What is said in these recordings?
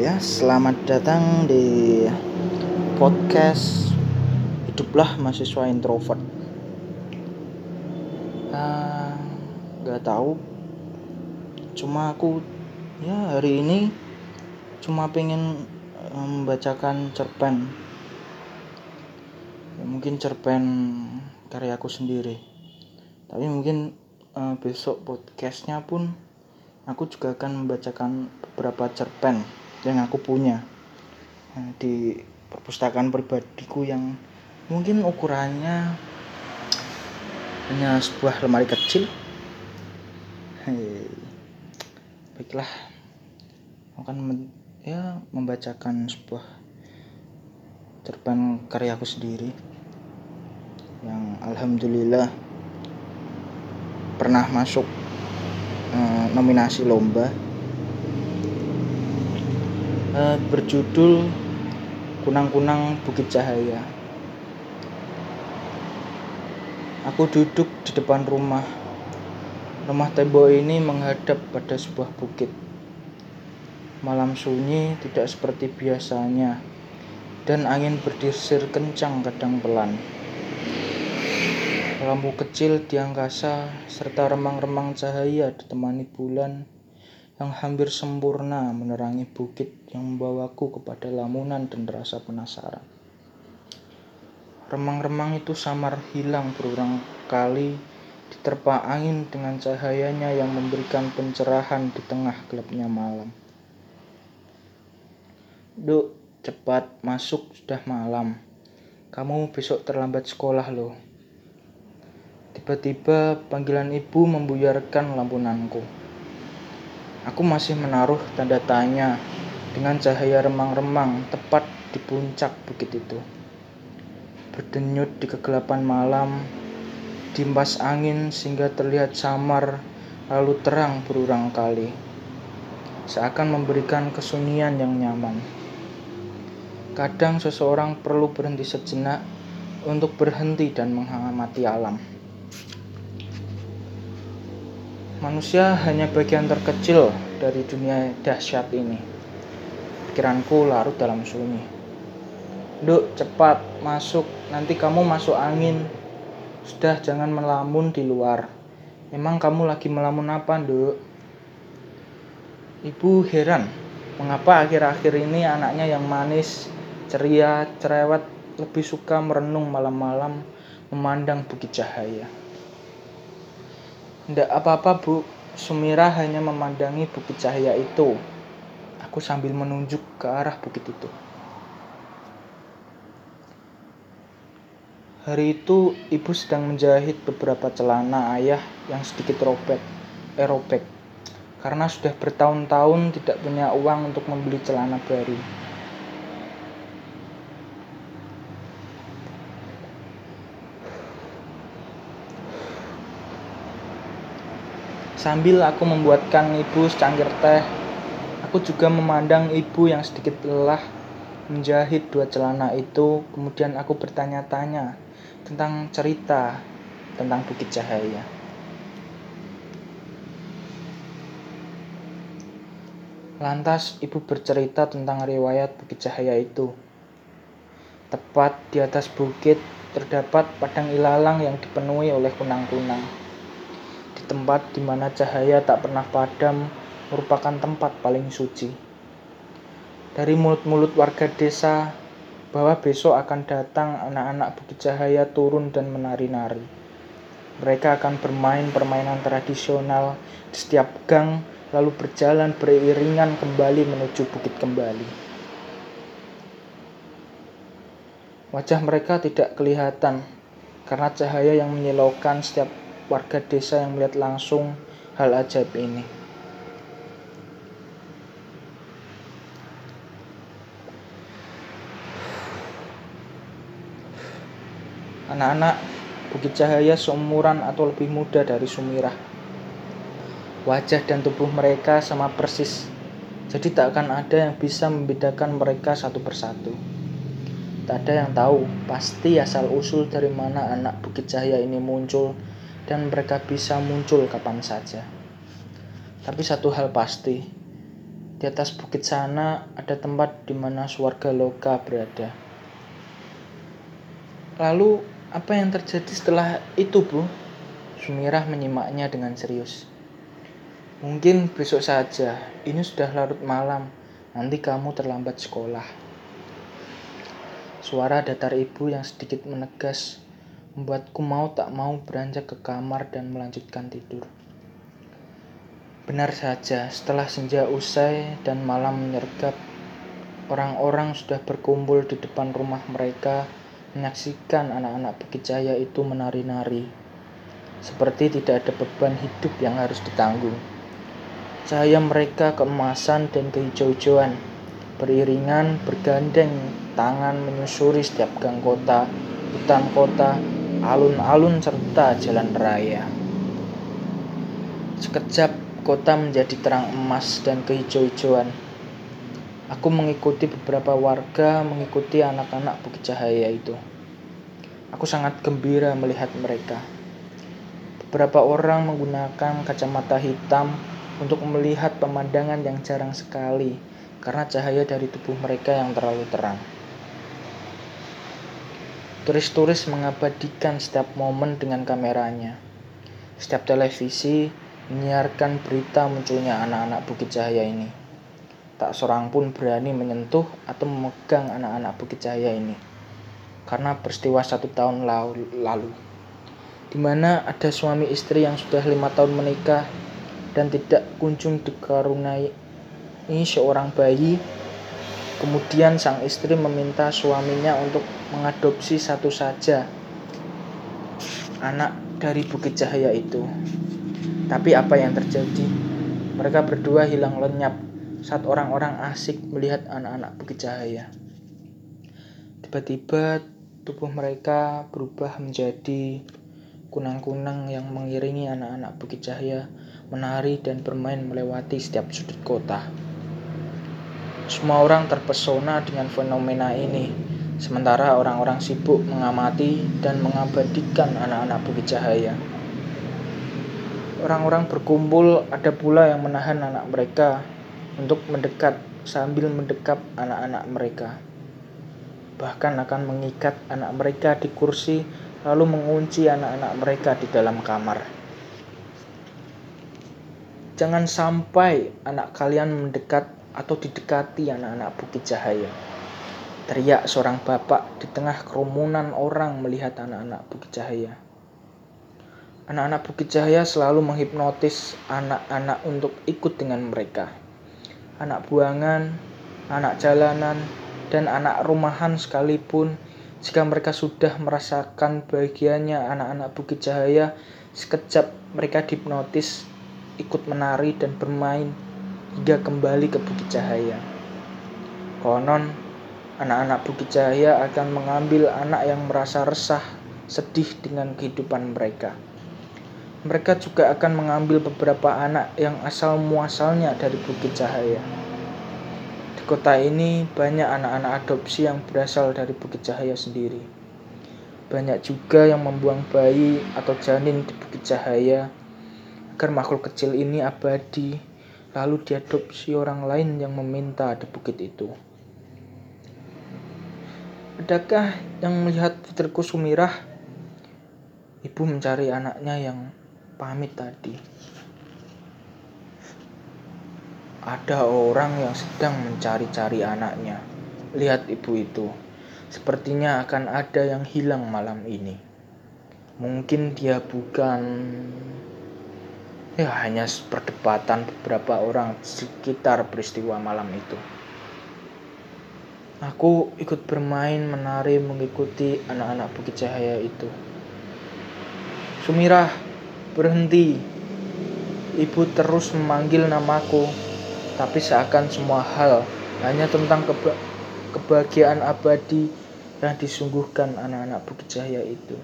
Ya, selamat datang di podcast Hiduplah Mahasiswa Introvert. Ah, Gak tahu, cuma aku ya hari ini cuma pengen eh, membacakan cerpen. Ya, mungkin cerpen karyaku sendiri. Tapi mungkin eh, besok podcastnya pun aku juga akan membacakan beberapa cerpen yang aku punya eh, di perpustakaan pribadiku yang mungkin ukurannya hanya sebuah lemari kecil. Hei, baiklah, akan ya membacakan sebuah cerpen karyaku sendiri yang alhamdulillah pernah masuk eh, nominasi lomba Eh, berjudul Kunang-kunang Bukit Cahaya. Aku duduk di depan rumah. Rumah tembok ini menghadap pada sebuah bukit. Malam sunyi tidak seperti biasanya, dan angin berdesir kencang kadang pelan. Lampu kecil di angkasa serta remang-remang cahaya ditemani bulan yang hampir sempurna menerangi bukit yang membawaku kepada lamunan dan rasa penasaran. Remang-remang itu samar hilang berulang kali diterpa angin dengan cahayanya yang memberikan pencerahan di tengah gelapnya malam. Duk, cepat masuk sudah malam. Kamu besok terlambat sekolah loh. Tiba-tiba panggilan ibu membuyarkan lampunanku. Aku masih menaruh tanda tanya dengan cahaya remang-remang tepat di puncak bukit itu. Berdenyut di kegelapan malam, diempas angin sehingga terlihat samar lalu terang berulang kali. Seakan memberikan kesunyian yang nyaman. Kadang seseorang perlu berhenti sejenak untuk berhenti dan mengamati alam. Manusia hanya bagian terkecil dari dunia dahsyat ini. Pikiranku larut dalam sunyi. Duk, cepat masuk, nanti kamu masuk angin. Sudah jangan melamun di luar. Emang kamu lagi melamun apa, Duk? Ibu heran, mengapa akhir-akhir ini anaknya yang manis, ceria, cerewet, lebih suka merenung malam-malam memandang bukit cahaya. Tidak apa-apa, Bu. Sumira hanya memandangi bukit cahaya itu. Aku sambil menunjuk ke arah bukit itu. Hari itu, ibu sedang menjahit beberapa celana ayah yang sedikit robek, eh robek. Karena sudah bertahun-tahun tidak punya uang untuk membeli celana baru. Sambil aku membuatkan ibu secangkir teh, aku juga memandang ibu yang sedikit lelah menjahit dua celana itu. Kemudian aku bertanya-tanya tentang cerita tentang Bukit Cahaya. Lantas ibu bercerita tentang riwayat Bukit Cahaya itu. Tepat di atas bukit terdapat padang ilalang yang dipenuhi oleh kunang-kunang. Tempat di mana cahaya tak pernah padam merupakan tempat paling suci. Dari mulut-mulut warga desa bahwa besok akan datang anak-anak Bukit Cahaya turun dan menari-nari. Mereka akan bermain permainan tradisional di setiap gang lalu berjalan beriringan kembali menuju bukit kembali. Wajah mereka tidak kelihatan karena cahaya yang menyilaukan setiap warga desa yang melihat langsung hal ajaib ini. Anak-anak Bukit Cahaya seumuran atau lebih muda dari Sumirah. Wajah dan tubuh mereka sama persis, jadi tak akan ada yang bisa membedakan mereka satu persatu. Tak ada yang tahu pasti asal-usul dari mana anak Bukit Cahaya ini muncul dan mereka bisa muncul kapan saja. Tapi satu hal pasti, Di atas bukit sana ada tempat di mana suarga loka berada. Lalu, apa yang terjadi setelah itu, Bu? Sumirah menyimaknya dengan serius. Mungkin besok saja, ini sudah larut malam, nanti kamu terlambat sekolah. Suara datar ibu yang sedikit menegas membuatku mau tak mau beranjak ke kamar dan melanjutkan tidur. Benar saja, setelah senja usai dan malam menyergap, orang-orang sudah berkumpul di depan rumah mereka menyaksikan anak-anak Bukit itu menari-nari. Seperti tidak ada beban hidup yang harus ditanggung. Cahaya mereka keemasan dan kehijau-hijauan, beriringan bergandeng tangan menyusuri setiap gang kota, hutan kota, alun-alun serta jalan raya. Sekejap kota menjadi terang emas dan kehijau-hijauan. Aku mengikuti beberapa warga mengikuti anak-anak Bukit Cahaya itu. Aku sangat gembira melihat mereka. Beberapa orang menggunakan kacamata hitam untuk melihat pemandangan yang jarang sekali karena cahaya dari tubuh mereka yang terlalu terang. Turis-turis mengabadikan setiap momen dengan kameranya. Setiap televisi menyiarkan berita munculnya anak-anak Bukit Cahaya ini. Tak seorang pun berani menyentuh atau memegang anak-anak Bukit Cahaya ini. Karena peristiwa satu tahun lalu. Di mana ada suami istri yang sudah lima tahun menikah dan tidak kunjung dikarunai seorang bayi Kemudian sang istri meminta suaminya untuk mengadopsi satu saja anak dari Bukit Cahaya itu. Tapi apa yang terjadi? Mereka berdua hilang lenyap saat orang-orang asik melihat anak-anak Bukit Cahaya. Tiba-tiba tubuh mereka berubah menjadi kunang-kunang yang mengiringi anak-anak Bukit Cahaya menari dan bermain melewati setiap sudut kota. Semua orang terpesona dengan fenomena ini, sementara orang-orang sibuk mengamati dan mengabadikan anak-anak Bukit Cahaya. Orang-orang berkumpul, ada pula yang menahan anak mereka untuk mendekat sambil mendekap anak-anak mereka. Bahkan akan mengikat anak mereka di kursi lalu mengunci anak-anak mereka di dalam kamar. Jangan sampai anak kalian mendekat atau didekati anak-anak Bukit Cahaya. Teriak seorang bapak di tengah kerumunan orang melihat anak-anak Bukit Cahaya. Anak-anak Bukit Cahaya selalu menghipnotis anak-anak untuk ikut dengan mereka. Anak buangan, anak jalanan, dan anak rumahan sekalipun jika mereka sudah merasakan bahagianya anak-anak Bukit Cahaya, sekejap mereka dihipnotis, ikut menari dan bermain hingga kembali ke Bukit Cahaya. Konon, anak-anak Bukit Cahaya akan mengambil anak yang merasa resah, sedih dengan kehidupan mereka. Mereka juga akan mengambil beberapa anak yang asal muasalnya dari Bukit Cahaya. Di kota ini banyak anak-anak adopsi yang berasal dari Bukit Cahaya sendiri. Banyak juga yang membuang bayi atau janin di Bukit Cahaya agar makhluk kecil ini abadi lalu diadopsi orang lain yang meminta di bukit itu. Adakah yang melihat putriku Sumirah? Ibu mencari anaknya yang pamit tadi. Ada orang yang sedang mencari-cari anaknya. Lihat ibu itu. Sepertinya akan ada yang hilang malam ini. Mungkin dia bukan ya hanya perdebatan beberapa orang sekitar peristiwa malam itu. Aku ikut bermain menari mengikuti anak-anak Bukit Cahaya itu. Sumirah, berhenti. Ibu terus memanggil namaku, tapi seakan semua hal hanya tentang keba kebahagiaan abadi yang disungguhkan anak-anak Bukit Cahaya itu.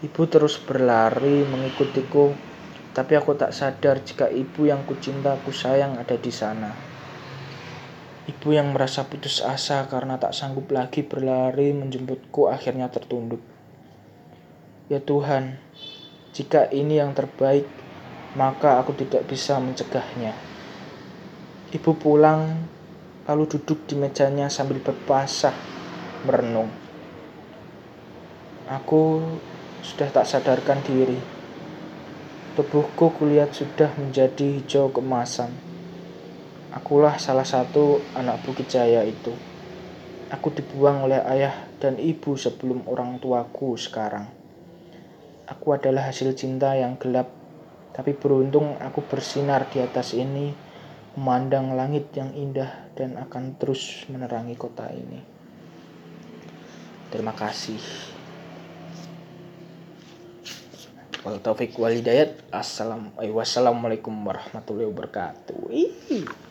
Ibu terus berlari mengikutiku tapi aku tak sadar jika ibu yang kucinta ku sayang ada di sana. Ibu yang merasa putus asa karena tak sanggup lagi berlari menjemputku akhirnya tertunduk. Ya Tuhan, jika ini yang terbaik, maka aku tidak bisa mencegahnya. Ibu pulang, lalu duduk di mejanya sambil berpasah merenung. Aku sudah tak sadarkan diri. Tubuhku kulihat sudah menjadi hijau kemasan. Akulah salah satu anak Bukit Jaya itu. Aku dibuang oleh ayah dan ibu sebelum orang tuaku sekarang. Aku adalah hasil cinta yang gelap, tapi beruntung aku bersinar di atas ini memandang langit yang indah dan akan terus menerangi kota ini. Terima kasih. Taufik walidayat. Assalamualaikum warahmatullahi wabarakatuh.